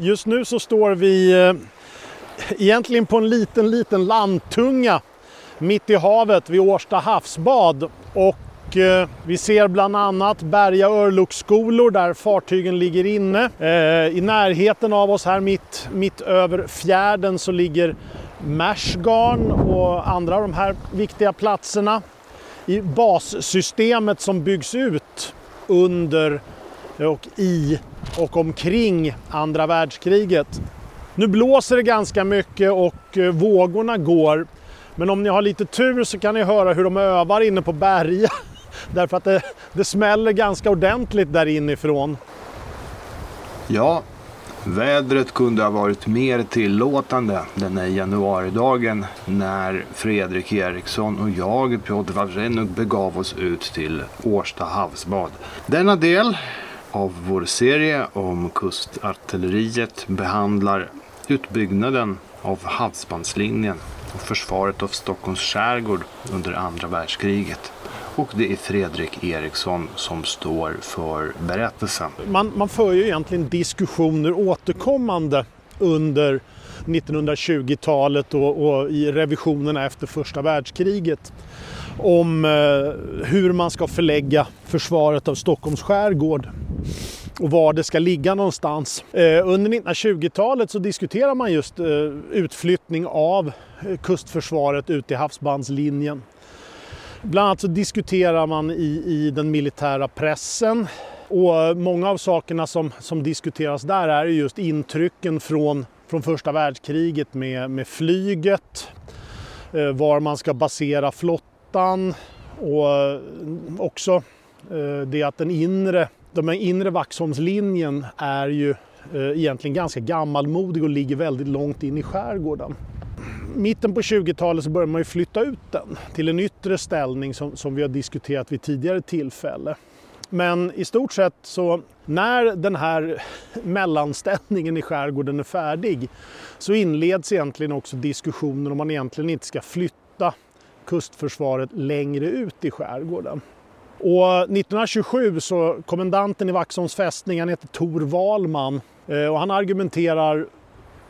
Just nu så står vi eh, egentligen på en liten, liten landtunga mitt i havet vid Årsta havsbad. Och eh, vi ser bland annat Berga örlogsskolor där fartygen ligger inne. Eh, I närheten av oss här mitt, mitt över fjärden så ligger Mashgarn och andra av de här viktiga platserna i bassystemet som byggs ut under och i och omkring andra världskriget. Nu blåser det ganska mycket och eh, vågorna går. Men om ni har lite tur så kan ni höra hur de övar inne på Berga. Därför att det, det smäller ganska ordentligt där inifrån. Ja, vädret kunde ha varit mer tillåtande den här januaridagen när Fredrik Eriksson och jag, Piotr Wawrzynuk, begav oss ut till Årsta havsbad. Denna del av vår serie om kustartilleriet behandlar utbyggnaden av havsbandslinjen och försvaret av Stockholms skärgård under andra världskriget. Och det är Fredrik Eriksson som står för berättelsen. Man, man för ju egentligen diskussioner återkommande under 1920-talet och, och, i revisionerna efter första världskriget om eh, hur man ska förlägga försvaret av Stockholms skärgård och var det ska ligga någonstans. Eh, under 1920-talet så diskuterar man just eh, utflyttning av eh, kustförsvaret ut i havsbandslinjen. Bland annat så diskuterar man i, i den militära pressen och många av sakerna som, som diskuteras där är just intrycken från, från första världskriget med, med flyget, var man ska basera flottan och också det att den inre den inre Vaxholmslinjen är ju eh, egentligen ganska gammalmodig och ligger väldigt långt in i skärgården. Mitten på 20-talet så började man ju flytta ut den till en yttre ställning som, som vi har diskuterat vid tidigare tillfälle. Men i stort sett så när den här mellanställningen i skärgården är färdig så inleds egentligen också diskussionen om man egentligen inte ska flytta kustförsvaret längre ut i skärgården. Och 1927 så kommendanten i Vaxholms fästning, han heter Tor Wahlman eh, och han argumenterar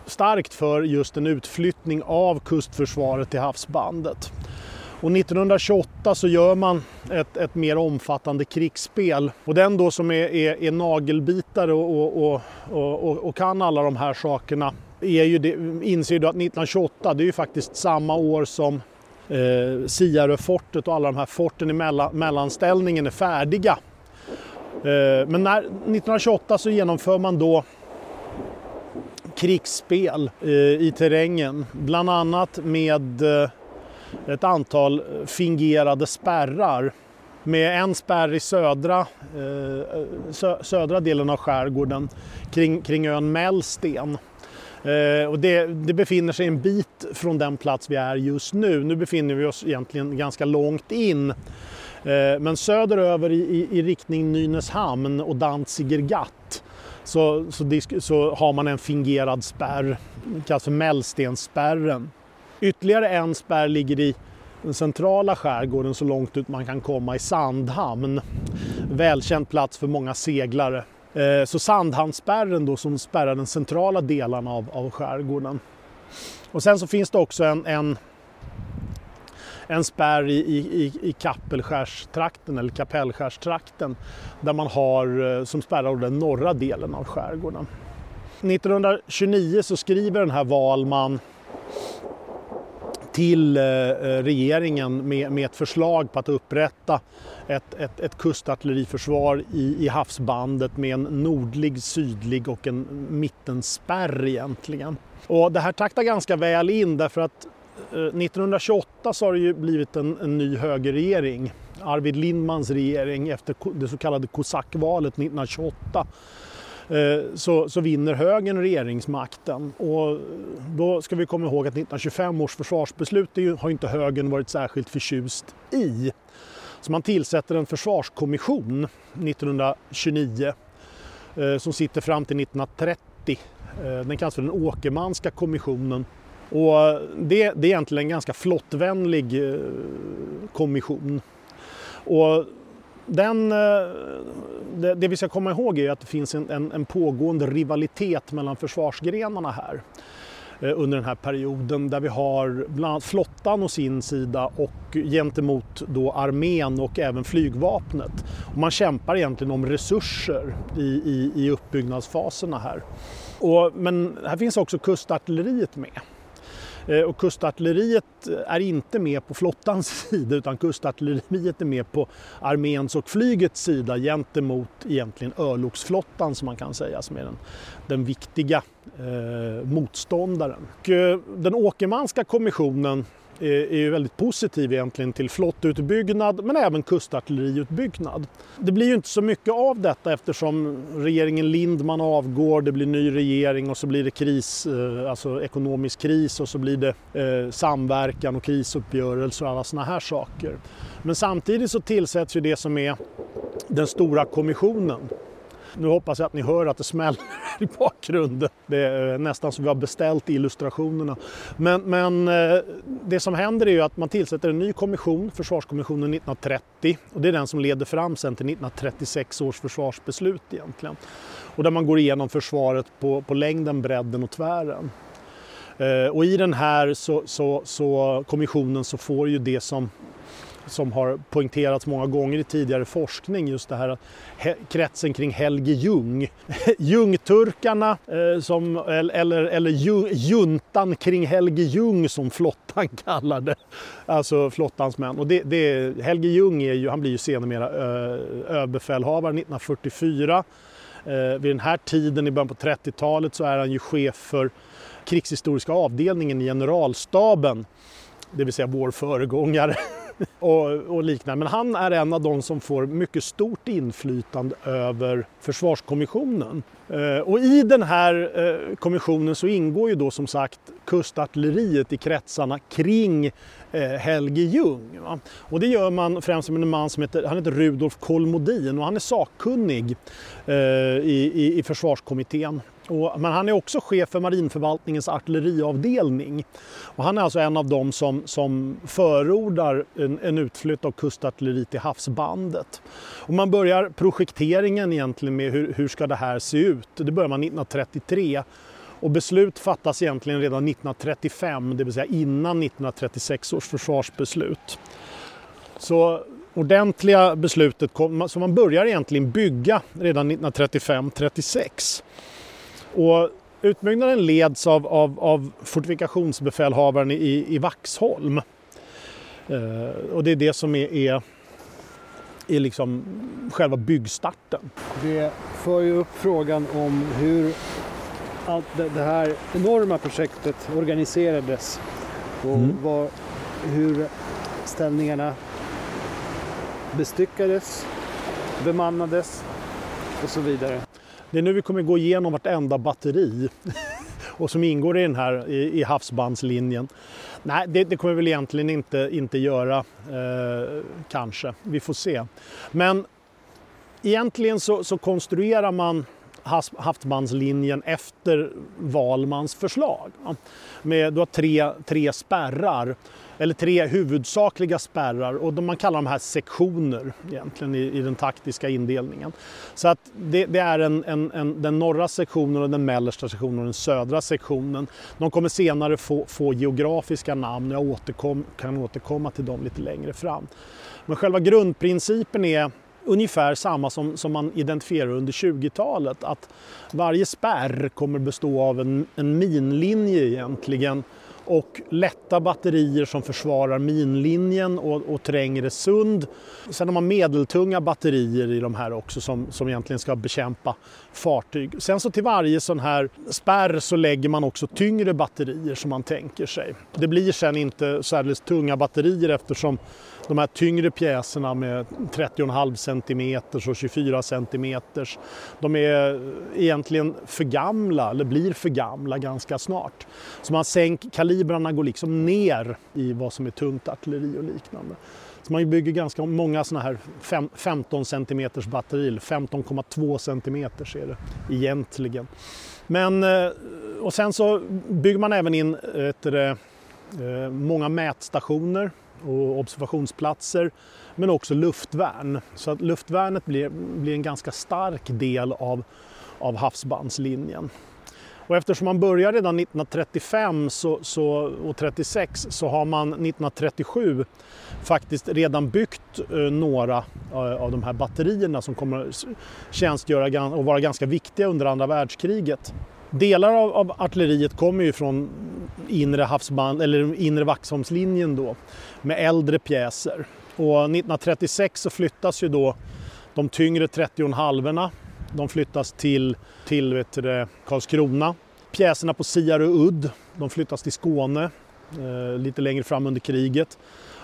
starkt för just en utflyttning av kustförsvaret till havsbandet. Och 1928 så gör man ett, ett mer omfattande krigsspel. Och den då som är, är, är nagelbitare och, och, och, och, kan alla de här sakerna är ju det, inser ju att 1928 det är ju faktiskt samma år som eh, Siaröfortet och alla de här forten i mellan, mellanställningen är färdiga. Eh, men när, 1928 så genomför man då krigsspel eh, i terrängen, bland annat med eh, ett antal fingerade spärrar. Med en spärr i södra, eh, sö, södra delen av skärgården kring, kring ön Mellsten Eh, och det, det, befinner sig en bit från den plats vi är just nu. Nu befinner vi oss egentligen ganska långt in. Eh, men söderöver i, i, i riktning Nynäshamn och Danziger Gatt så, så, så, har man en fingerad spärr, kallas för Mellstensspärren. Ytterligare en spärr ligger i den centrala skärgården så långt ut man kan komma i Sandhamn. Välkänd plats för många seglare. Eh, så Sandhamnsspärren då som spärrar den centrala delen av, av skärgården. Och sen så finns det också en, en, en spärr i, i, i Kappelskärstrakten eller Kapellskärstrakten där man har, eh, som spärrar den norra delen av skärgården. 1929 så skriver den här Valman till eh, eh, regeringen med, med ett förslag på att upprätta ett, ett, ett kustartilleriförsvar i, i havsbandet med en nordlig, sydlig och en mittenspärr egentligen. Och det här taktar ganska väl in därför att eh, 1928 så har det ju blivit en, en ny högerregering. Arvid Lindmans regering efter det så kallade kosackvalet 1928 Eh, så, så vinner högern regeringsmakten. Och då ska vi komma ihåg att 1925 års försvarsbeslut har inte högern varit särskilt förtjust i. Så man tillsätter en försvarskommission 1929 eh, som sitter fram till 1930. Eh, den kallas för den Åkermanska kommissionen. Och eh, det, det är egentligen en ganska flottvänlig eh, kommission. Och den, eh, det, det vi ska komma ihåg är att det finns en, en, en pågående rivalitet mellan försvarsgrenarna här eh, under den här perioden där vi har bland annat flottan å sin sida och gentemot då armén och även flygvapnet. Och man kämpar egentligen om resurser i, i, i uppbyggnadsfaserna här. Och, men här finns också kustartilleriet med. Eh, och kustartilleriet eh, är inte med på flottans sida utan kustartilleriet är med på arméns och flygets sida gentemot egentligen örlogsflottan som man kan säga som är den, den viktiga eh, motståndaren. Och, eh, den Åkermanska kommissionen är ju väldigt positiv egentligen till flottutbyggnad men även kustartilleriutbyggnad. Det blir ju inte så mycket av detta eftersom regeringen Lindman avgår, det blir ny regering och så blir det kris, eh, alltså ekonomisk kris och så blir det eh, samverkan och krisuppgörelser och alla sådana här saker. Men samtidigt så tillsätts ju det som är den stora kommissionen nu hoppas jag att ni hör att det smäller i bakgrunden. Det är eh, nästan som vi har beställt illustrationerna. Men, men eh, det som händer är ju att man tillsätter en ny kommission, Försvarskommissionen 1930. Och det är den som leder fram sen till 1936 års försvarsbeslut egentligen. Och där man går igenom försvaret på, på längden, bredden och tvären. Eh, och i den här så, så, så kommissionen så får ju det som som har poängterats många gånger i tidigare forskning, just det här kretsen kring Helge Ljung. Ljungturkarna, eh, som, eller, eller juntan kring Helge Ljung som flottan kallar det. Alltså flottans män. Och det, det, Helge Ljung är ju, han blir ju sedermera eh, överbefälhavare 1944. Eh, vid den här tiden, i början på 30-talet, så är han ju chef för krigshistoriska avdelningen i generalstaben. Det vill säga vår föregångare. och, och liknande. Men han är en av de som får mycket stort inflytande över försvarskommissionen. Eh, och i den här eh, kommissionen så ingår ju då som sagt kustartilleriet i kretsarna kring eh, Helge Ljung. Va? Och det gör man främst med en man som heter, han heter Rudolf Kolmodin och han är sakkunnig eh, i, i, i försvarskommittén. Och, men han är också chef för marinförvaltningens artilleriavdelning. Och han är alltså en av dem som, som förordar en, en utflytt av kustartilleri till havsbandet. Och man börjar projekteringen egentligen med hur, hur ska det här se ut. Det börjar man 1933. Och beslut fattas egentligen redan 1935, det vill säga innan 1936 års försvarsbeslut. Så ordentliga beslutet kom, så man börjar egentligen bygga redan 1935-36. Och utbyggnaden leds av, av, av fortifikationsbefälhavaren i, i Vaxholm. Eh, och det är det som är, är, är liksom själva byggstarten. Det för ju upp frågan om hur allt det, här enorma projektet organiserades och mm. vad, hur ställningarna bestyckades, bemannades och så vidare. Det är nu vi kommer gå igenom vartenda batteri och som ingår i den här i, i havsbandslinjen. Nej, det, det, kommer vi väl egentligen inte, inte göra, eh, kanske. Vi får se. Men egentligen så, så konstruerar man havsbandslinjen efter Valmans förslag. Med, du har tre, tre spärrar eller tre huvudsakliga spärrar och de, man kallar de här sektioner egentligen i, i den taktiska indelningen. Så att det, det är en, en, en, den norra sektionen, och den mellersta sektionen och den södra sektionen. De kommer senare få, få geografiska namn, jag återkom, kan återkomma till dem lite längre fram. Men själva grundprincipen är ungefär samma som, som man identifierar under 20-talet. Att varje spärr kommer bestå av en, en minlinje egentligen och lätta batterier som försvarar minlinjen och, och trängre sund. Sen har man medeltunga batterier i de här också som, som egentligen ska bekämpa fartyg. Sen så till varje sån här spärr så lägger man också tyngre batterier som man tänker sig. Det blir sen inte särskilt tunga batterier eftersom de här tyngre pjäserna med 30,5 cm och 24 cm, de är egentligen för gamla, eller blir för gamla ganska snart. Så man sänker, kalibrarna går liksom ner i vad som är tungt artilleri och liknande. Man bygger ganska många sådana här 15 cm batterier, 15,2 cm är det egentligen. Men, eh, och sen så bygger man även in eh, ett, eh, många mätstationer och observationsplatser men också luftvärn. Så att luftvärnet blir, blir en ganska stark del av, av havsbandslinjen. Och eftersom man börjar redan 1935 så, så, och 36 så har man 1937 faktiskt redan byggt eh, några eh, av de här batterierna som kommer tjänstgöra och vara ganska viktiga under andra världskriget. Delar av, av artilleriet kommer ju från inre, havsband, eller inre Vaxholmslinjen då med äldre pjäser. Och 1936 så flyttas ju då de tyngre 30,5 de flyttas till, till vet du, Karlskrona. Pjäserna på Siarö udd de flyttas till Skåne eh, lite längre fram under kriget.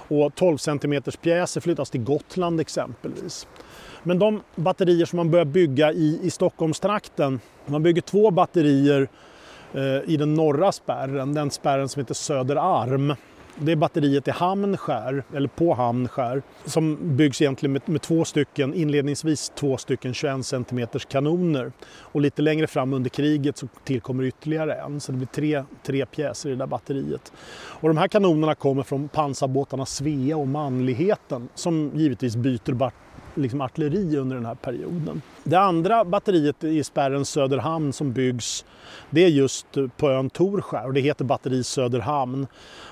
Och 12 cm pjäser flyttas till Gotland exempelvis. Men de batterier som man börjar bygga i, i Stockholmstrakten, man bygger två batterier eh, i den norra spärren, den spärren som heter Söderarm. Det är batteriet i Hamnskär, eller på Hamnskär, som byggs egentligen med, med två stycken, inledningsvis två stycken 21 cm kanoner. Och lite längre fram under kriget så tillkommer ytterligare en, så det blir tre, tre pjäser i det där batteriet. Och de här kanonerna kommer från pansarbåtarna Svea och Manligheten som givetvis byter liksom artilleri under den här perioden. Det andra batteriet i spärren Söderhamn som byggs det är just på ön Torskär och det heter batteri Söderhamn.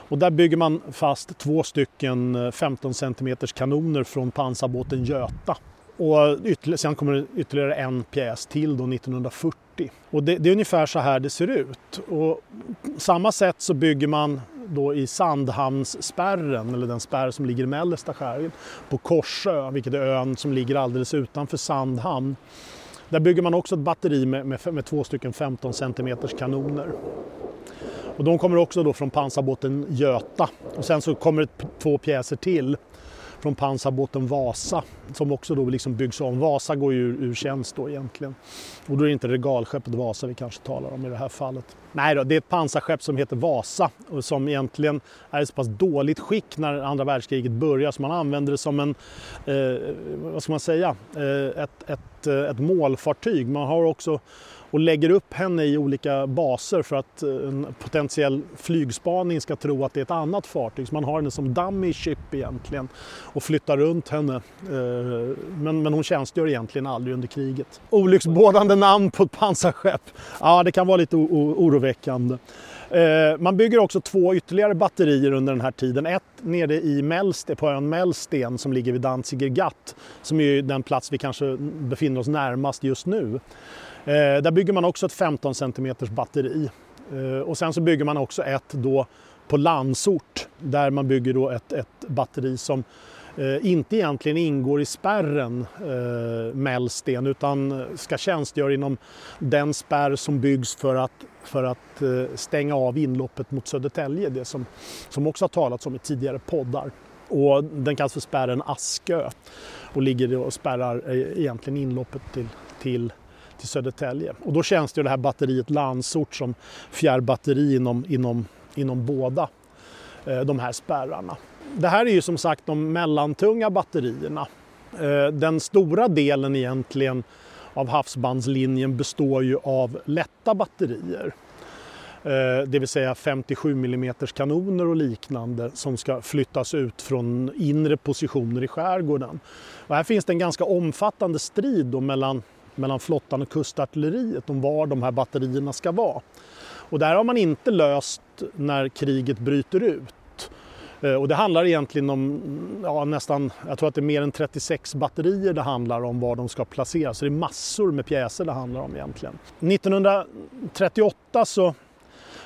Och där bygger man fast två stycken eh, 15 cm kanoner från pansarbåten Göta. Och sen kommer det ytterligare en pjäs till då 1940. Och det, det, är ungefär så här det ser ut. Och samma sätt så bygger man då i Sandhamnsspärren, eller den spärr som ligger i mellersta skärgården, på Korsö, vilket är ön som ligger alldeles utanför Sandhamn. Där bygger man också ett batteri med, med, med två stycken 15 cm kanoner. Och de kommer också då från pansarbåten Göta. Och sen så kommer det två pjäser till från pansarbåten Vasa som också då liksom byggs om. Vasa går ju ur, ur tjänst då egentligen. Och då är det inte regalskeppet Vasa vi kanske talar om i det här fallet. Nej då, det är ett pansarskepp som heter Vasa och som egentligen är i så pass dåligt skick när andra världskriget börjar så man använder det som en, eh, vad ska man säga, eh, ett, ett, eh, ett målfartyg. Man har också och lägger upp henne i olika baser för att eh, en potentiell flygspaning ska tro att det är ett annat fartyg. Så man har henne som dummy ship egentligen och flyttar runt henne. Eh, men, men hon tjänstgör egentligen aldrig under kriget. Olycksbådande namn på ett pansarskepp. Ja, det kan vara lite oroväckande. Eh, man bygger också två ytterligare batterier under den här tiden. Ett nere i Mälste, på ön Mälsten som ligger vid Danziger Gatt som är den plats vi kanske befinner oss närmast just nu. Eh, där bygger man också ett 15 cm batteri. Eh, och sen så bygger man också ett då på Landsort där man bygger då ett, ett batteri som eh, inte egentligen ingår i spärren eh, Mellsten utan eh, ska tjänstgöra inom den spärr som byggs för att, för att eh, stänga av inloppet mot Södertälje, det som, som också har talats om i tidigare poddar. Och den kallas för spärren Askö och ligger och spärrar eh, egentligen inloppet till, till till Södertälje. Och då känns det här batteriet Landsort som fjärrbatteri inom, inom, inom båda eh, de här spärrarna. Det här är ju som sagt de mellantunga batterierna. Eh, den stora delen egentligen av havsbandslinjen består ju av lätta batterier. Eh, det vill säga 57 mm kanoner och liknande som ska flyttas ut från inre positioner i skärgården. Och här finns det en ganska omfattande strid mellan mellan flottan och kustartilleriet om var de här batterierna ska vara. Och där har man inte löst när kriget bryter ut. Eh, och det handlar egentligen om ja, nästan, jag tror att det är mer än 36 batterier det handlar om var de ska placeras. Så det är massor med pjäser det handlar om egentligen. 1938 så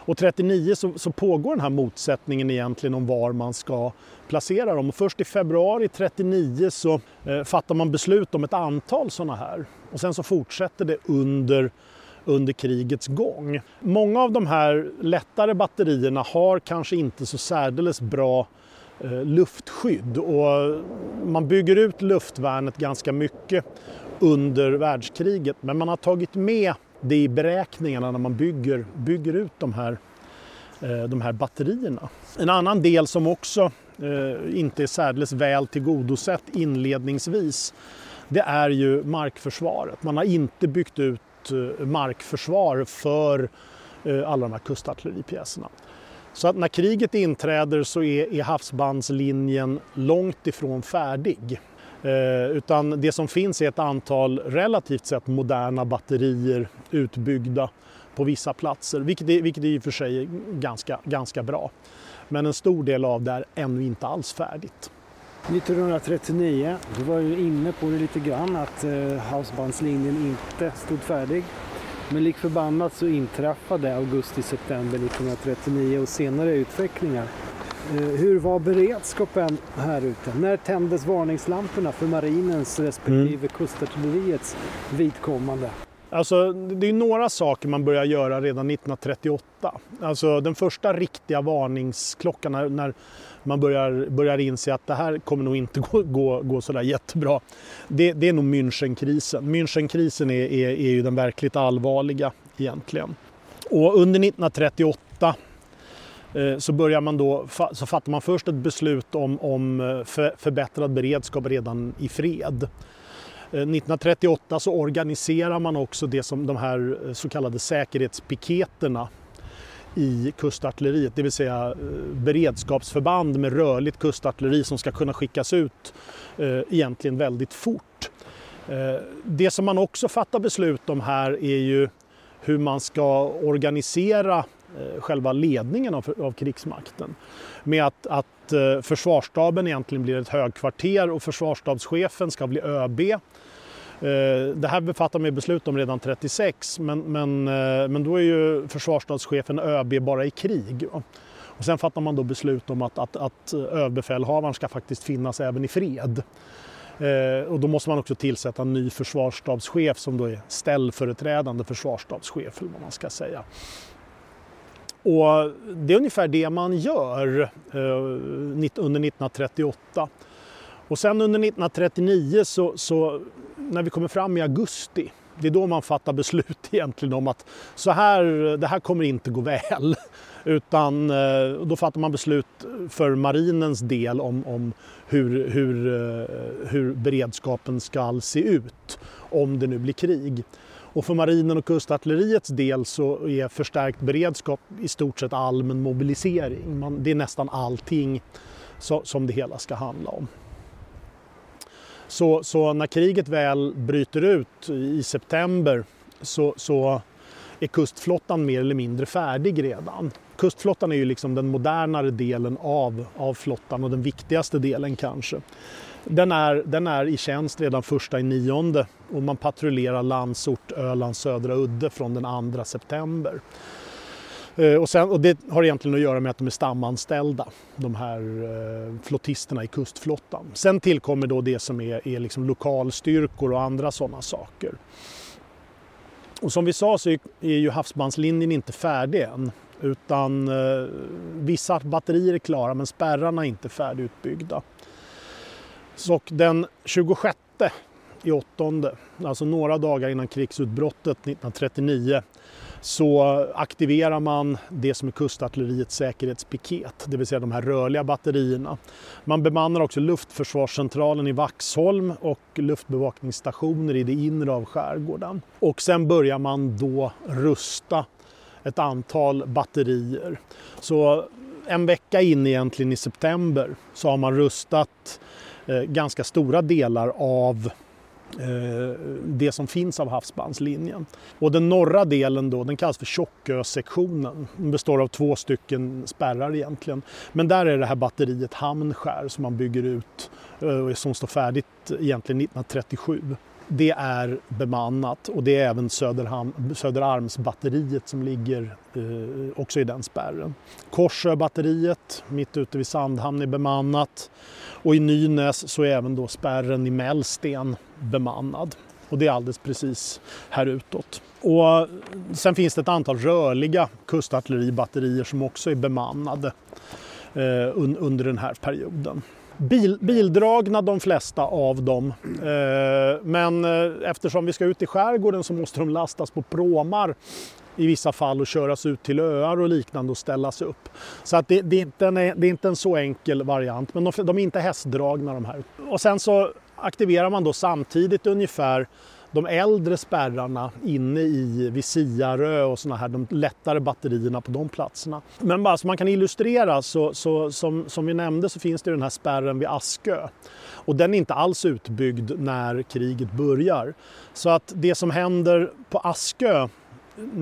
och 39 så, så, pågår den här motsättningen egentligen om var man ska placera dem. Och först i februari 39 så eh, fattar man beslut om ett antal sådana här. Och sen så fortsätter det under under krigets gång. Många av de här lättare batterierna har kanske inte så särdeles bra eh, luftskydd och man bygger ut luftvärnet ganska mycket under världskriget men man har tagit med det i beräkningarna när man bygger, bygger ut de här, eh, de här batterierna. En annan del som också eh, inte är särdeles väl tillgodosett inledningsvis det är ju markförsvaret. Man har inte byggt ut eh, markförsvar för eh, alla de här kustartilleripjäserna. Så att när kriget inträder så är, havsbandslinjen långt ifrån färdig. Eh, utan det som finns är ett antal relativt sett moderna batterier utbyggda på vissa platser, vilket är, vilket är i och för sig är ganska, ganska bra. Men en stor del av det är ännu inte alls färdigt. 1939, du var ju inne på det lite grann att eh, havsbandslinjen inte stod färdig. Men lik förbannat så inträffade augusti-september 1939 och senare utvecklingar. Eh, hur var beredskapen här ute? När tändes varningslamporna för marinens respektive mm. kustartilleriets vidkommande? Alltså, det är några saker man börjar göra redan 1938. Alltså, den första riktiga varningsklockan när, när man börjar, börjar inse att det här kommer nog inte gå, gå, gå sådär jättebra. Det, det är nog Münchenkrisen. Münchenkrisen är, är, är ju den verkligt allvarliga egentligen. Och under 1938 eh, så, börjar man då, så fattar man först ett beslut om, om eh, för, förbättrad beredskap redan i fred. Eh, 1938 så organiserar man också det som de här så kallade säkerhetspiketerna i kustartilleriet, det vill säga eh, beredskapsförband med rörligt kustartilleri som ska kunna skickas ut eh, egentligen väldigt fort. Eh, det som man också fattar beslut om här är ju hur man ska organisera själva ledningen av, av krigsmakten. Med att, att försvarsstaben egentligen blir ett högkvarter och försvarsstabschefen ska bli ÖB Eh, det här befattar man beslut om redan 36 men, men, eh, men då är ju försvarsstabschefen ÖB bara i krig. Och sen fattar man då beslut om att, att, att överbefälhavaren ska faktiskt finnas även i fred. Eh, och då måste man också tillsätta en ny försvarsstabschef som då är ställföreträdande försvarsstabschef eller vad man ska säga. Och det är ungefär det man gör eh, under 1938. Och sen under 1939 så, så när vi kommer fram i augusti, det är då man fattar beslut egentligen om att så här, det här kommer inte gå väl. Utan eh, då fattar man beslut för marinens del om, om hur, hur, eh, hur beredskapen ska se ut om det nu blir krig. Och för marinen och kustartilleriets del så är förstärkt beredskap i stort sett allmän mobilisering. Man, det är nästan allting så, som det hela ska handla om. Så, så när kriget väl bryter ut i september så, så är kustflottan mer eller mindre färdig redan. Kustflottan är ju liksom den modernare delen av, av flottan och den viktigaste delen kanske. Den är, den är i tjänst redan första i nionde och man patrullerar Landsort, Ölands södra udde från den 2 september. Eh, och, sen, och det har egentligen att göra med att de är stamanställda, de här eh, flottisterna i kustflottan. Sen tillkommer då det som är, är liksom lokalstyrkor och andra sådana saker. Och som vi sa så är, är ju havsbandslinjen inte färdig än. Utan eh, vissa batterier är klara men spärrarna är inte färdigutbyggda. Så den 26 i åttonde, alltså några dagar innan krigsutbrottet 1939, så aktiverar man det som är kustartilleriets säkerhetspiket, det vill säga de här rörliga batterierna. Man bemannar också luftförsvarscentralen i Vaxholm och luftbevakningsstationer i det inre av skärgården. Och sen börjar man då rusta ett antal batterier. Så en vecka in egentligen i september så har man rustat eh, ganska stora delar av Eh, det som finns av havsbandslinjen. Och den norra delen då, den kallas för Tjockö-sektionen. Den består av två stycken spärrar egentligen. Men där är det här batteriet Hamnskär som man bygger ut eh, och som står färdigt egentligen 1937 det är bemannat och det är även Söderham, Söderarmsbatteriet som ligger eh, också i den spärren. Korsöbatteriet mitt ute vid Sandhamn är bemannat och i Nynäs så är även då spärren i Mällsten bemannad. Och det är alldeles precis här utåt. Och eh, sen finns det ett antal rörliga kustartilleribatterier som också är bemannade eh, under den här perioden. Bil, bildragna de flesta av dem. Eh, men eh, eftersom vi ska ut i skärgården så måste de lastas på pråmar i vissa fall och köras ut till öar och liknande och ställas upp. Så att det, det, är, inte en, det är inte en så enkel variant men de, de är inte hästdragna de här. Och sen så aktiverar man då samtidigt ungefär de äldre spärrarna inne i vid Siarö och såna här, de lättare batterierna på de platserna. Men bara så man kan illustrera så, så som, som vi nämnde så finns det den här spärren vid Askö. Och den är inte alls utbyggd när kriget börjar. Så att det som händer på Askö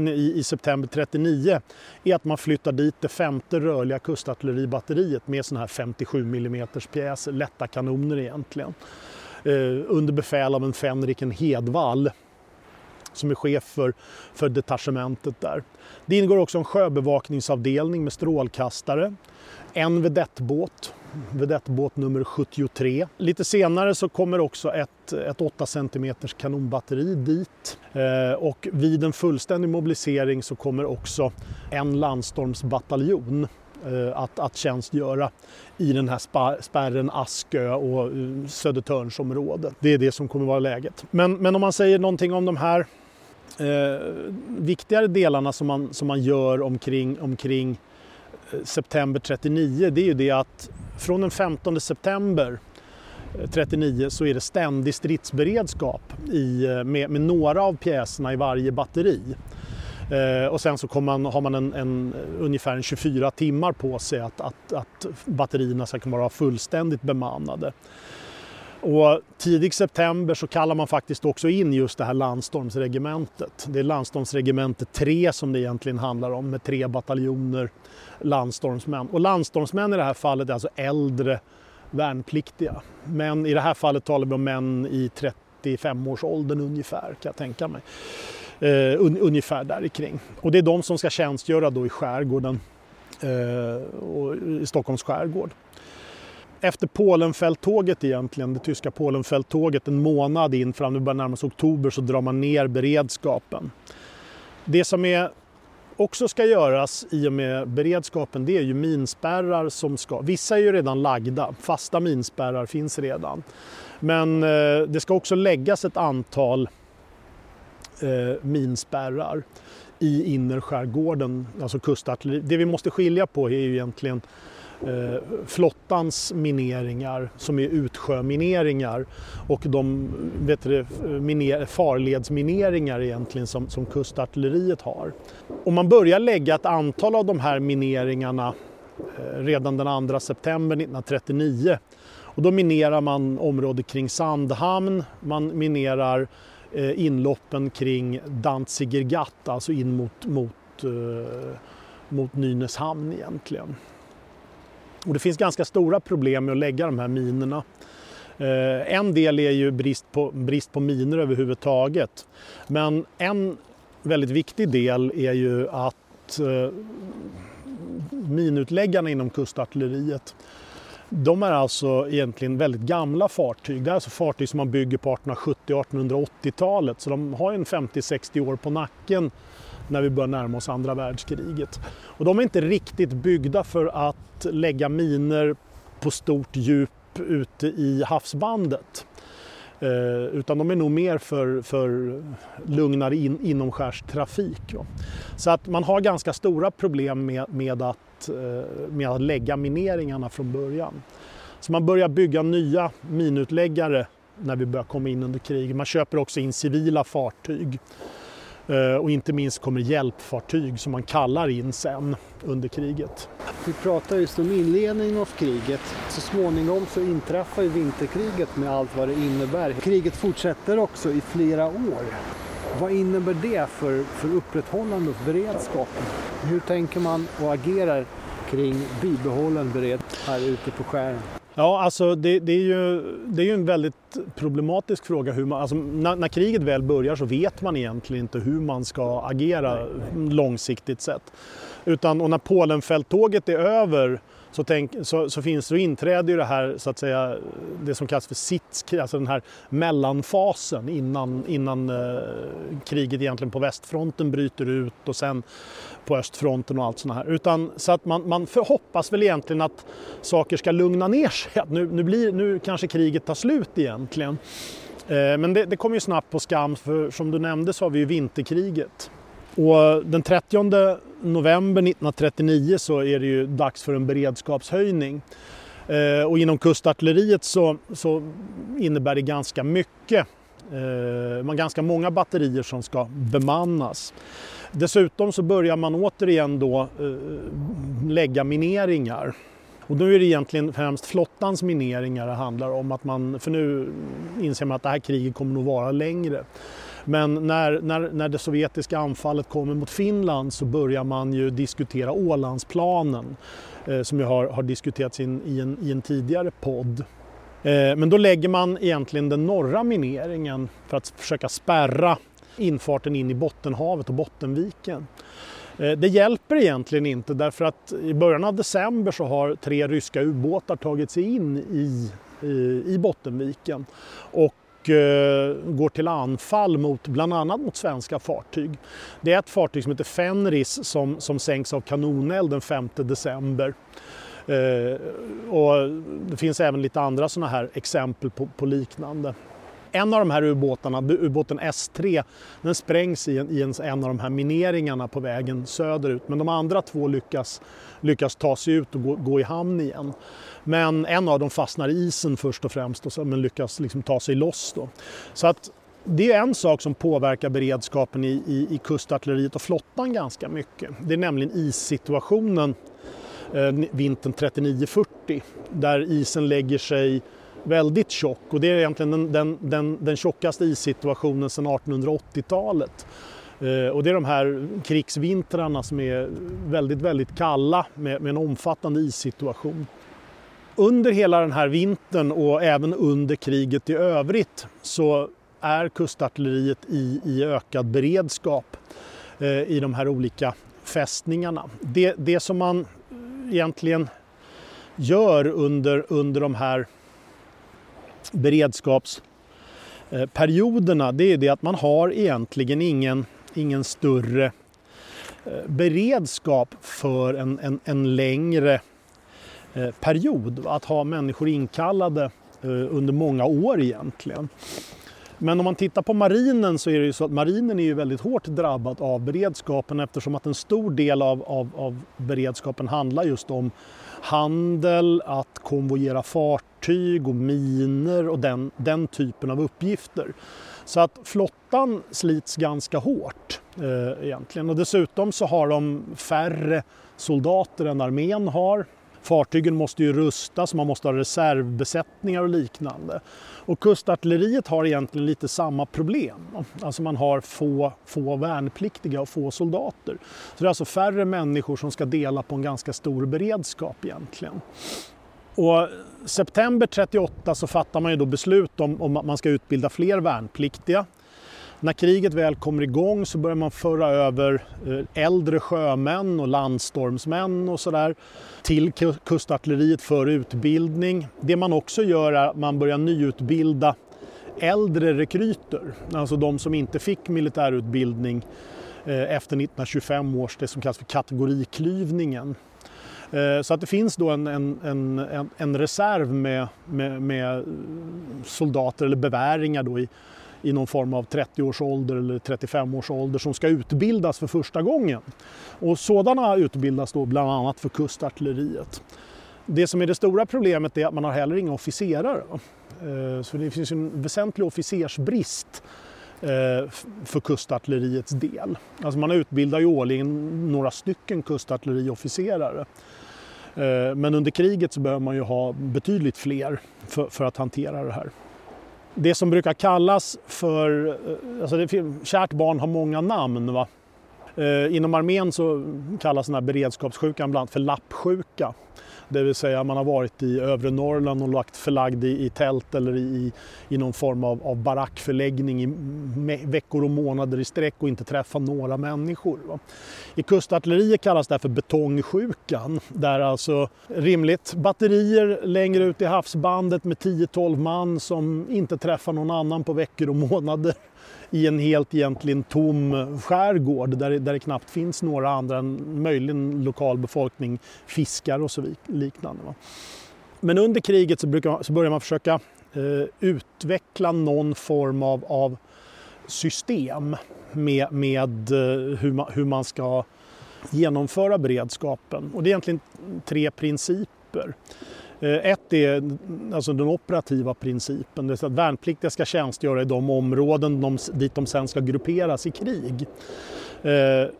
i, i september 39 är att man flyttar dit det femte rörliga kustartilleribatteriet med såna här 57 mm pjäser, lätta kanoner egentligen. Eh, under befäl av en Fänriken Hedvall som är chef för, för detachementet där. Det ingår också en sjöbevakningsavdelning med strålkastare, en vedettbåt, vedettbåt nummer 73. Lite senare så kommer också ett, ett 8 cm kanonbatteri dit eh, och vid en fullständig mobilisering så kommer också en landstormsbataljon Eh, att, att tjänstgöra i den här spärren Askö och eh, Södertörnsområdet. Det är det som kommer vara läget. Men, men om man säger någonting om de här eh, viktigare delarna som man, som man gör omkring, omkring eh, september 39 det är ju det att från den 15 september 39 så är det ständig stridsberedskap i, med, med några av pjäserna i varje batteri. Eh, och sen så man, har man en, en, ungefär 24 timmar på sig att, att, att batterierna ska kunna vara fullständigt bemannade. Och tidig september så kallar man faktiskt också in just det här landstormsregementet. Det är landstormsregementet 3 som det egentligen handlar om med tre bataljoner landstormsmän. Och landstormsmän i det här fallet är alltså äldre värnpliktiga. Men i det här fallet talar vi om män i 35-årsåldern ungefär kan jag tänka mig. Eh, un ungefär där kring. Och det är de som ska tjänstgöra då i skärgården, eh, och i Stockholms skärgård efter Polenfälttåget egentligen, det tyska Polenfälttåget, en månad in fram, det börjar närma sig oktober, så drar man ner beredskapen. Det som är också ska göras i och med beredskapen det är ju minspärrar som ska, vissa är ju redan lagda, fasta minspärrar finns redan. Men eh, det ska också läggas ett antal eh, minspärrar i innerskärgården, alltså kustartilleri. Det vi måste skilja på är ju egentligen eh, flottans mineringar som är utsjömineringar och de vet du, miner, farledsmineringar egentligen som, som kustartilleriet har. Om man börjar lägga ett antal av de här mineringarna eh, redan den 2 september 1939 och då minerar man området kring Sandhamn, man minerar eh, Eh, inloppen kring Danziger Gatt, alltså in mot, mot, eh, mot Nynäshamn egentligen. Och det finns ganska stora problem med att lägga de här minerna. Eh, en del är ju brist på, brist på miner överhuvudtaget. Men en väldigt viktig del är ju att eh, minutläggarna inom kustartilleriet de är alltså egentligen väldigt gamla fartyg. Det är alltså fartyg som man bygger på 1870 1880-talet så de har en 50-60 år på nacken när vi börjar närma oss andra världskriget. Och de är inte riktigt byggda för att lägga miner på stort djup ute i havsbandet. Eh, utan de är nog mer för, för lugnare in, inomskärstrafik. Så att man har ganska stora problem med, med, att, eh, med att lägga mineringarna från början. Så man börjar bygga nya minutläggare när vi börjar komma in under krig. Man köper också in civila fartyg Eh, och inte minst kommer hjälpfartyg som man kallar in sen under kriget. Vi pratar just om inledningen av kriget. Så småningom så inträffar ju vinterkriget med allt vad det innebär. Kriget fortsätter också i flera år. Vad innebär det för, för upprätthållande av beredskapen? Hur tänker man och agerar kring bibehållen beredskap här ute på skären? Ja, alltså det, det, är ju, det är ju en väldigt problematisk fråga. Hur man, alltså när, när, kriget väl börjar så vet man egentligen inte hur man ska agera långsiktigt sett. Utan, och när Polenfälttåget är över så, tänk, så, så, finns det, inträder ju det här, så att säga, det som kallas för sits, alltså den här mellanfasen innan, innan eh, kriget egentligen på västfronten bryter ut och sen på östfronten och allt sånt här. Utan, så att man, man hoppas väl egentligen att saker ska lugna ner sig, att nu, nu, blir, nu kanske kriget tar slut egentligen. Eh, men det, det kommer ju snabbt på skam, för som du nämnde så har vi ju vinterkriget. Och den 30 november 1939 så är det ju dags för en beredskapshöjning. Eh, och inom kustartilleriet så, så innebär det ganska mycket Eh, man ganska många batterier som ska bemannas. Dessutom så börjar man återigen då eh, lägga mineringar. Och nu är det egentligen främst flottans mineringar det handlar om. Att man, för nu inser man att det här kriget kommer nog vara längre. Men när, när, när det sovjetiska anfallet kommer mot Finland så börjar man ju diskutera Ålandsplanen eh, som ju har, har diskuterats in, i, en, i en tidigare podd. Eh, men då lägger man egentligen den norra mineringen för att försöka spärra infarten in i Bottenhavet och Bottenviken. Eh, det hjälper egentligen inte därför att i början av december så har tre ryska ubåtar tagit sig in i, i, i Bottenviken och Eh, går till anfall mot bland annat mot svenska fartyg. Det är ett fartyg som heter Fenris som, som sänks av kanoneld den 5 december. Eh, och det finns även lite andra sådana här exempel på, på liknande. En av de här ubåtarna, ubåten S3, den sprängs i, en, i en, en, av de här mineringarna på vägen söderut. Men de andra två lyckas, lyckas ta sig ut och gå, gå i hamn igen. Men en av dem fastnar i isen först och främst och så, men lyckas liksom ta sig loss. Då. Så att det är en sak som påverkar beredskapen i, i, i kustartilleriet och flottan ganska mycket. Det är nämligen issituationen eh, vintern 39-40 där isen lägger sig väldigt tjock och det är egentligen den, den, den, den tjockaste issituationen sedan 1880-talet. Eh, och det är de här krigsvintrarna som är väldigt, väldigt kalla med, med en omfattande issituation. Under hela den här vintern och även under kriget i övrigt så är kustartilleriet i, i ökad beredskap eh, i de här olika fästningarna. Det, det som man egentligen gör under, under de här beredskapsperioderna det är det att man har egentligen ingen, ingen större eh, beredskap för en, en, en längre eh, Eh, period. Att ha människor inkallade eh, under många år egentligen. Men om man tittar på marinen så är det ju så att marinen är ju väldigt hårt drabbad av beredskapen eftersom att en stor del av, av, av beredskapen handlar just om handel, att konvojera fartyg och miner och den, den typen av uppgifter. Så att flottan slits ganska hårt eh, egentligen och dessutom så har de färre soldater än armén har. Fartygen måste ju rustas, man måste ha reservbesättningar och liknande. Och kustartilleriet har egentligen lite samma problem. Alltså man har få, få värnpliktiga och få soldater. Så det är alltså färre människor som ska dela på en ganska stor beredskap egentligen. Och september 38 så fattar man ju då beslut om, om att man ska utbilda fler värnpliktiga. När kriget väl kommer igång så börjar man föra över eh, äldre sjömän och landstormsmän och sådär till kustartilleriet för utbildning. Det man också gör är att man börjar nyutbilda äldre rekryter, alltså de som inte fick militärutbildning eh, efter 1925 års, det som kallas för kategoriklyvningen. Eh, så att det finns då en, en, en, en reserv med, med, med, soldater eller beväringar då i, i någon form av 30 års ålder eller 35 års ålder som ska utbildas för första gången. Och sådana utbildas då bland annat för kustartilleriet. Det som är det stora problemet är att man har heller inga officerare. Eh, så det finns en väsentlig officersbrist eh, för kustartilleriets del. Alltså man utbildar ju årligen några stycken kustartilleriofficerare. Eh, men under kriget så behöver man ju ha betydligt fler för, för att hantera det här det som brukar kallas för, eh, alltså det, kärt barn har många namn. Va? Eh, inom armén så kallas den här beredskapssjukan bland annat för lappsjuka. Det vill säga man har varit i övre Norrland och lagt förlagd i, i tält eller i, i någon form av, av barackförläggning i veckor och månader i sträck och inte träffat några människor. Va? I kustartilleriet kallas det här för betongsjukan. Där alltså rimligt batterier längre ut i havsbandet med 10-12 man som inte träffar någon annan på veckor och månader i en helt egentligen tom skärgård där det, där det knappt finns några andra än möjligen lokalbefolkning, fiskar och så liknande. Va? Men under kriget så, brukar, så börjar man försöka eh, utveckla någon form av, av system med, med eh, hur, man, hur man ska genomföra beredskapen. Och det är egentligen tre principer. Eh, ett är alltså den operativa principen, det vill att värnpliktiga ska tjänstgöra i de områden de, dit de sen ska grupperas i krig. Eh,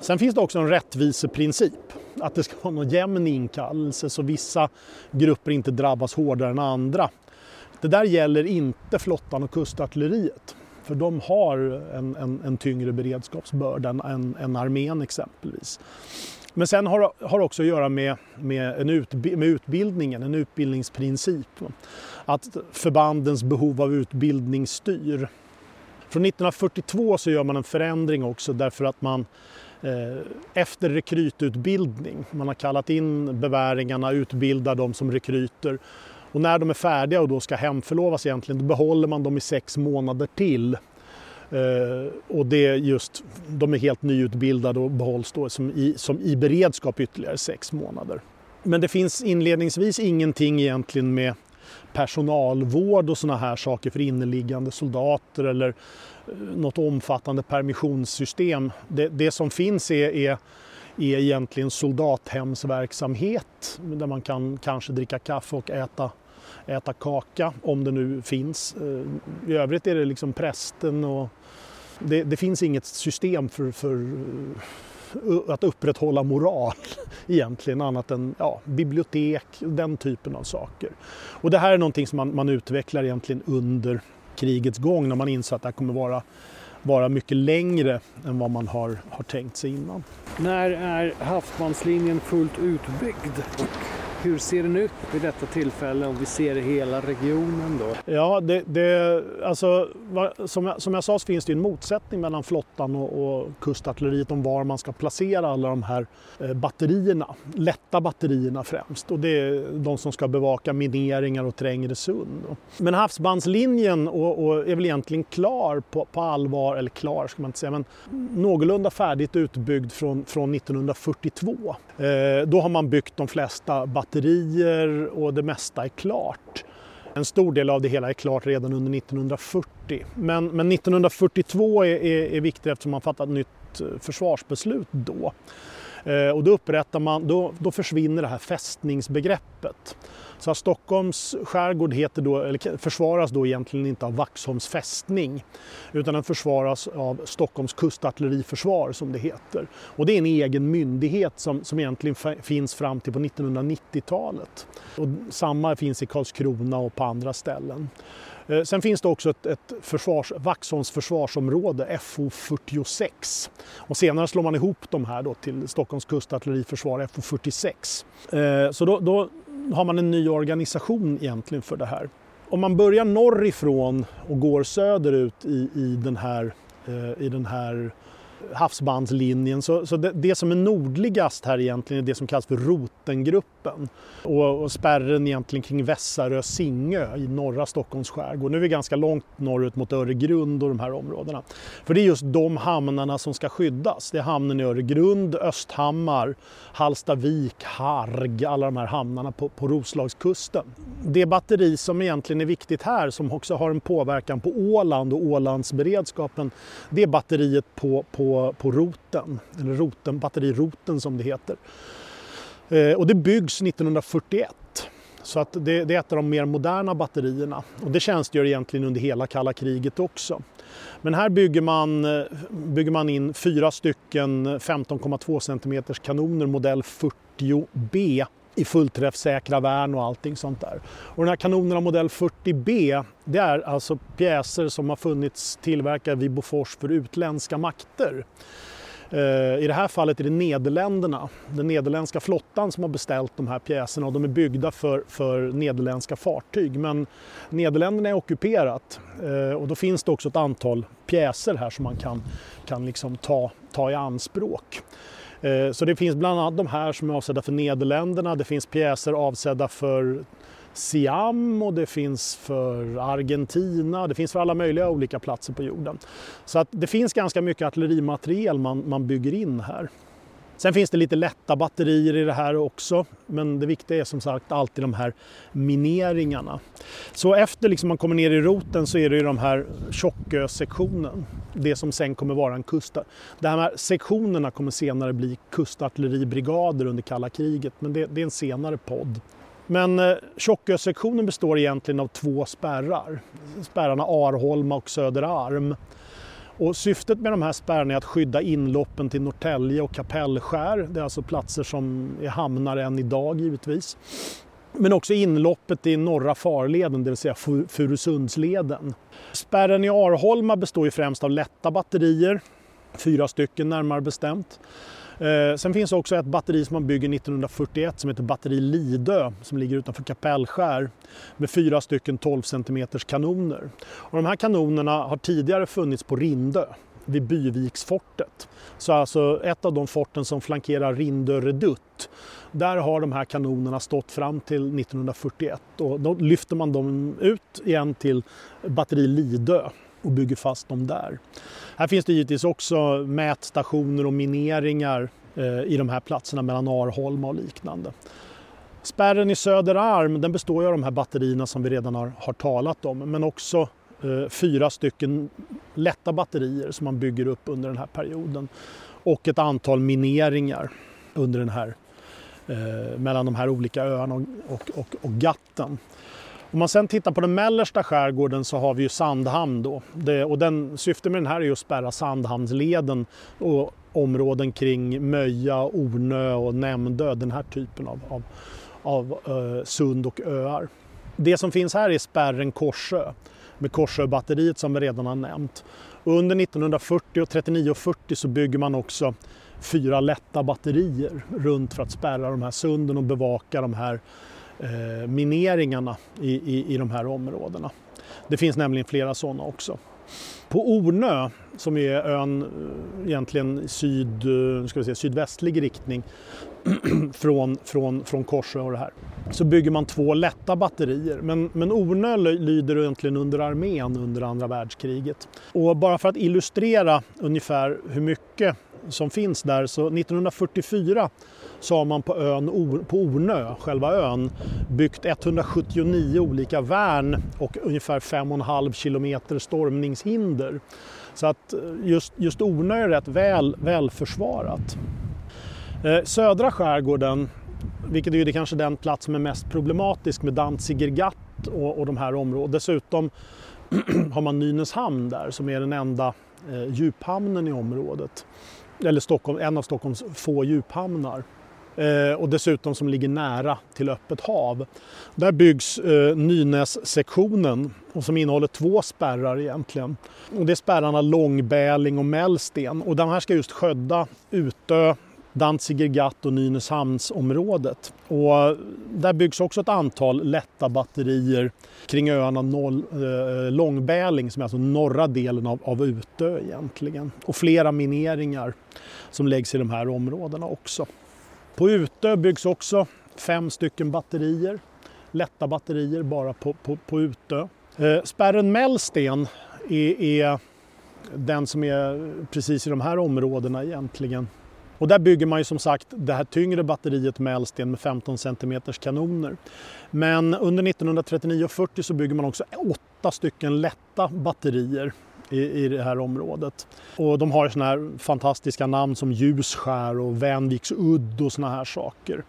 sen finns det också en rättviseprincip, att det ska vara någon jämn inkallelse så vissa grupper inte drabbas hårdare än andra. Det där gäller inte flottan och kustartilleriet. För de har en, en, en tyngre beredskapsbörda än, än armén exempelvis. Men sen har det också att göra med, med, en utbi med utbildningen, en utbildningsprincip. Att förbandens behov av utbildning styr. Från 1942 så gör man en förändring också därför att man eh, efter rekrytutbildning, man har kallat in beväringarna, utbildar dem som rekryter och när de är färdiga och då ska hemförlovas egentligen, då behåller man dem i sex månader till. Eh, och det är just, de är helt nyutbildade och behålls då som i, som i beredskap ytterligare sex månader. Men det finns inledningsvis ingenting egentligen med personalvård och sådana här saker för inneliggande soldater eller eh, något omfattande permissionssystem. Det, det som finns är, är är egentligen soldathemsverksamhet där man kan kanske dricka kaffe och äta äta kaka om det nu finns. Eh, I övrigt är det liksom prästen och det, det finns inget system för, för eh, att upprätthålla moral egentligen annat än ja, bibliotek, den typen av saker. Och det här är någonting som man, man utvecklar egentligen under krigets gång när man inser att det här kommer vara vara mycket längre än vad man har, har tänkt sig innan. När är havsbandslinjen fullt utbyggd? Hur ser den ut vid detta tillfälle om vi ser hela regionen då? Ja, det, det, alltså, som, jag, som jag sa så finns det en motsättning mellan flottan och, och kustartilleriet om var man ska placera alla de här eh, batterierna. Lätta batterierna främst och det är de som ska bevaka mineringar och trängre sund. Men havsbandslinjen och, och är väl egentligen klar på, på, allvar, eller klar ska man inte säga, men någorlunda färdigt utbyggd från, från 1942. Eh, då har man byggt de flesta batterierna batterier och det mesta är klart. En stor del av det hela är klart redan under 1940. Men, men 1942 är, är, är viktigt eftersom man fattat ett nytt eh, försvarsbeslut då. Eh, och då, upprättar man, då, då försvinner det här fästningsbegreppet. Så att Stockholms skärgård heter då, eller försvaras då egentligen inte av Vaxholms fästning utan den försvaras av Stockholms kustartilleriförsvar som det heter. Och det är en egen myndighet som, som egentligen finns fram till på 1990-talet. Och samma finns i Karlskrona och på andra ställen. Eh, sen finns det också ett, ett försvars, Vaxholms försvarsområde, FO 46. Och senare slår man ihop de här då till Stockholms kustartilleriförsvar, FO 46. Eh, så då, då har man en ny organisation egentligen för det här. Om man börjar norrifrån och går söderut i, i, den, här, eh, i den här havsbandslinjen. Så, så det, det, som är nordligast här egentligen är det som kallas för Rotengruppen. Och, och spärren egentligen kring Vässarö Singö i norra Stockholms skärgård. Nu är vi ganska långt norrut mot Öregrund och de här områdena. För det är just de hamnarna som ska skyddas. Det är hamnen i Öregrund, Östhammar, Hallstavik, Harg, alla de här hamnarna på, på Roslagskusten. Det batteri som egentligen är viktigt här som också har en påverkan på Åland och Ålandsberedskapen det är batteriet på, på på, roten, eller roten, batteriroten som det heter. Eh, och det byggs 1941. Så att det, det, är ett av de mer moderna batterierna och det tjänstgör egentligen under hela kalla kriget också. Men här bygger man, eh, bygger man in fyra stycken 15,2 cm kanoner modell 40B i fullträffsäkra värn och allting sånt där. Och den här kanonen av modell 40B det är alltså pjäser som har funnits tillverkade vid Bofors för utländska makter. Eh, I det här fallet är det Nederländerna, den nederländska flottan som har beställt de här pjäserna och de är byggda för, för nederländska fartyg. Men Nederländerna är ockuperat eh, och då finns det också ett antal pjäser här som man kan, kan liksom ta, ta i anspråk. Eh, så det finns bland annat de här som är avsedda för Nederländerna. Det finns pjäser avsedda för Siam och det finns för Argentina. Det finns för alla möjliga olika platser på jorden. Så att det finns ganska mycket artillerimateriel man, man bygger in här. Sen finns det lite lätta batterier i det här också, men det viktiga är som sagt alltid de här mineringarna. Så efter liksom man kommer ner i roten så är det ju de här tjockösektionen, det som sen kommer vara en kust. De här sektionerna kommer senare bli kustartilleribrigader under kalla kriget, men det, det är en senare podd. Men eh, består egentligen av två spärrar. Spärrarna Arholma och Söderarm. Och syftet med de här spärrarna är att skydda inloppen till Norrtälje och Kapellskär. Det är alltså platser som är hamnar än idag givetvis. Men också inloppet i norra farleden, det vill säga Furusundsleden. Spärren i Arholma består ju främst av lätta batterier, fyra stycken närmare bestämt. Eh, sen finns också ett batteri som man bygger 1941 som heter batteri Lidö som ligger utanför Kapellskär med fyra stycken 12 cm kanoner. Och de här kanonerna har tidigare funnits på Rindö vid Byviksfortet. Så alltså ett av de forten som flankerar Rindö redutt. Där har de här kanonerna stått fram till 1941 och då lyfter man dem ut igen till batteri Lidö och bygger fast dem där. Här finns det givetvis också mätstationer och mineringar eh, i de här platserna mellan Arholma och liknande. Spärren i Söderarm den består av de här batterierna som vi redan har, har talat om men också eh, fyra stycken lätta batterier som man bygger upp under den här perioden och ett antal mineringar under den här, eh, mellan de här olika öarna och, och, och, och Gatten. Om man sen tittar på den mellersta skärgården så har vi ju Sandhamn då. Det, och den, syftet med den här är ju att spärra Sandhamnsleden och områden kring Möja, Ornö och Nämndö, den här typen av, av, av eh, sund och öar. Det som finns här är spärren Korsö med Korsöbatteriet som vi redan har nämnt. Under 1940 och 39 och 40 så bygger man också fyra lätta batterier runt för att spärra de här sunden och bevaka de här Eh, mineringarna i, i, i de här områdena. Det finns nämligen flera sådana också. På Ornö, som är ön eh, egentligen syd, eh, ska vi säga, sydvästlig riktning från, från, från Korsö och det här, så bygger man två lätta batterier. Men, men Ornö lyder egentligen under armén under andra världskriget. Och bara för att illustrera ungefär hur mycket som finns där så 1944 så har man på ön på Ornö, själva ön, byggt 179 olika värn och ungefär 5,5 kilometer stormningshinder. Så att eh, just, just Ornö är rätt väl, väl försvarat. Eh, södra skärgården, vilket är kanske den plats som är mest problematisk med Danziger Gatt och, och de här områdena. Dessutom har man Nynäshamn där som är den enda eh, djuphamnen i området. Eller Stockholm, en av Stockholms få djuphamnar. Eh, och dessutom som ligger nära till öppet hav. Där byggs eh, Nynässektionen och som innehåller två spärrar egentligen. Och det är spärrarna Långbäling och Mällsten och de här ska just skydda Utö, Danziger Gatt och Nynäshamnsområdet. Och där byggs också ett antal lätta batterier kring öarna Noll, eh, Långbäling som är alltså norra delen av, av Utö egentligen. Och flera mineringar som läggs i de här områdena också. På Utö byggs också fem stycken batterier, lätta batterier bara på, på, på Utö. Eh, spärren Mellsten är, är den som är precis i de här områdena egentligen. Och där bygger man ju som sagt det här tyngre batteriet Mällsten med 15 cm kanoner. Men under 1939 och 40 så bygger man också åtta stycken lätta batterier i, i det här området. Och de har såna här fantastiska namn som Ljusskär och Vänviks udd och såna här saker.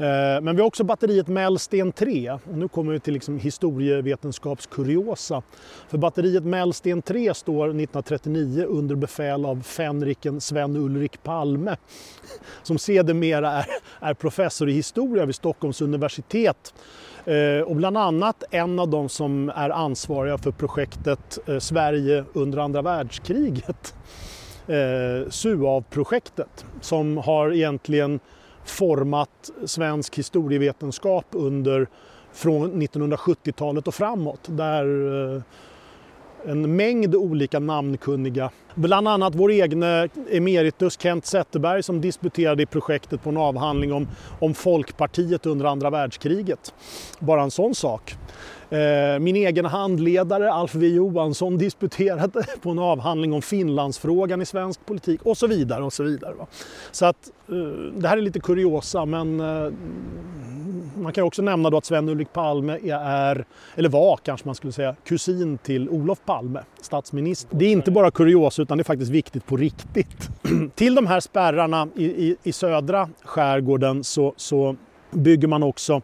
Eh, men vi har också batteriet Mellsten 3 och nu kommer vi till liksom historievetenskapskuriosa. För batteriet Mellsten 3 står 1939 under befäl av fänriken Sven-Ulrik Palme som sedermera är, är professor i historia vid Stockholms universitet eh, och bland annat en av de som är ansvariga för projektet eh, Sverige under andra världskriget. SUAV-projektet som har egentligen format svensk historievetenskap under från 1970-talet och framåt. Där eh, en mängd olika namnkunniga. Bland annat vår egen emeritus Kent Zetterberg som disputerade i projektet på en avhandling om, om Folkpartiet under andra världskriget. Bara en sån sak. Eh, min egen handledare Alf V Johansson disputerade på en avhandling om Finlandsfrågan i svensk politik och så vidare. och Så vidare. Så att eh, det här är lite kuriosa men eh, man kan också nämna då att Sven-Ulrik Palme är, eller var kanske man skulle säga, kusin till Olof Palme, statsminister. Det är inte bara kuriosa utan det är faktiskt viktigt på riktigt. till de här spärrarna i, i, i södra skärgården så, så bygger man också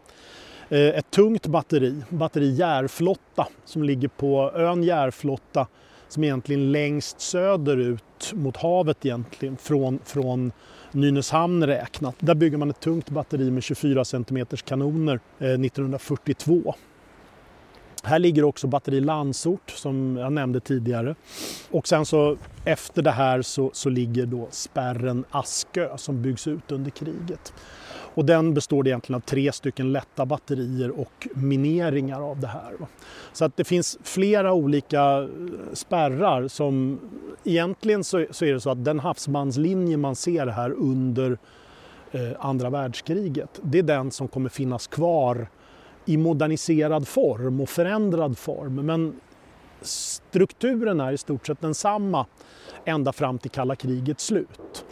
Eh, ett tungt batteri, batteri Järflotta, som ligger på ön Järflotta som egentligen längst söderut mot havet egentligen från, från Nynäshamn räknat. Där bygger man ett tungt batteri med 24 cm kanoner eh, 1942. Här ligger också batteri Landsort som jag nämnde tidigare. Och sen så efter det här så, så ligger då spärren Askö som byggs ut under kriget. Och den består egentligen av tre stycken lätta batterier och mineringar av det här. Så att det finns flera olika eh, spärrar som egentligen så, så är det så att den havsbandslinje man ser här under eh, andra världskriget, det är den som kommer finnas kvar i moderniserad form och förändrad form. Men strukturen är i stort sett densamma ända fram till kalla krigets slut.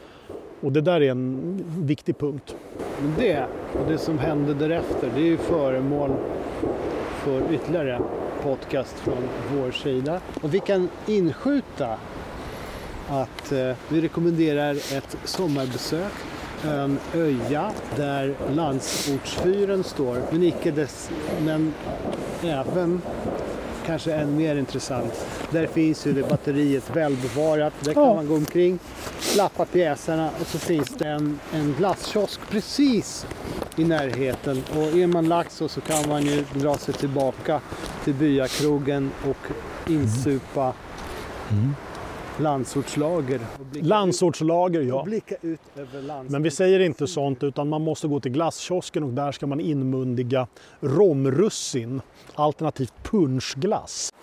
Och det där är en viktig punkt. Men det och det som hände därefter, det är ju föremål för ytterligare podcast från vår sida. Och vi kan inskjuta att eh, vi rekommenderar ett sommarbesök ön Öja där landsortsfyren står, men icke dess, men även kanske än mer intressant. Där finns ju det batteriet välbevarat. Där kan man gå omkring, lappa pjäserna och så finns det en, en glasskiosk precis i närheten. Och är man Laxå så kan man ju dra sig tillbaka till byakrogen och insupa landsortslager. Landsortslager, ut, ja. blicka ut över lands... Men vi säger inte sånt utan man måste gå till glasskiosken och där ska man inmundiga romrussin alternativt punschglass.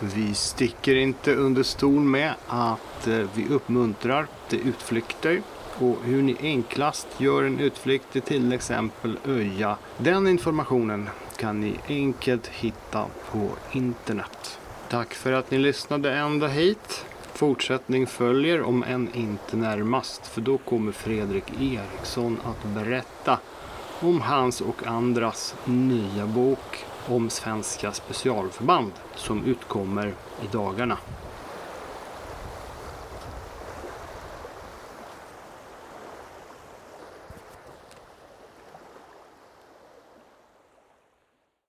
Vi sticker inte under stol med att eh, vi uppmuntrar till utflykter och hur ni enklast gör en utflykt till till exempel Öja. Den informationen kan ni enkelt hitta på internet. Tack för att ni lyssnade ända hit. Fortsättning följer om än inte närmast för då kommer Fredrik Eriksson att berätta om hans och andras nya bok om svenska specialförband som utkommer i dagarna.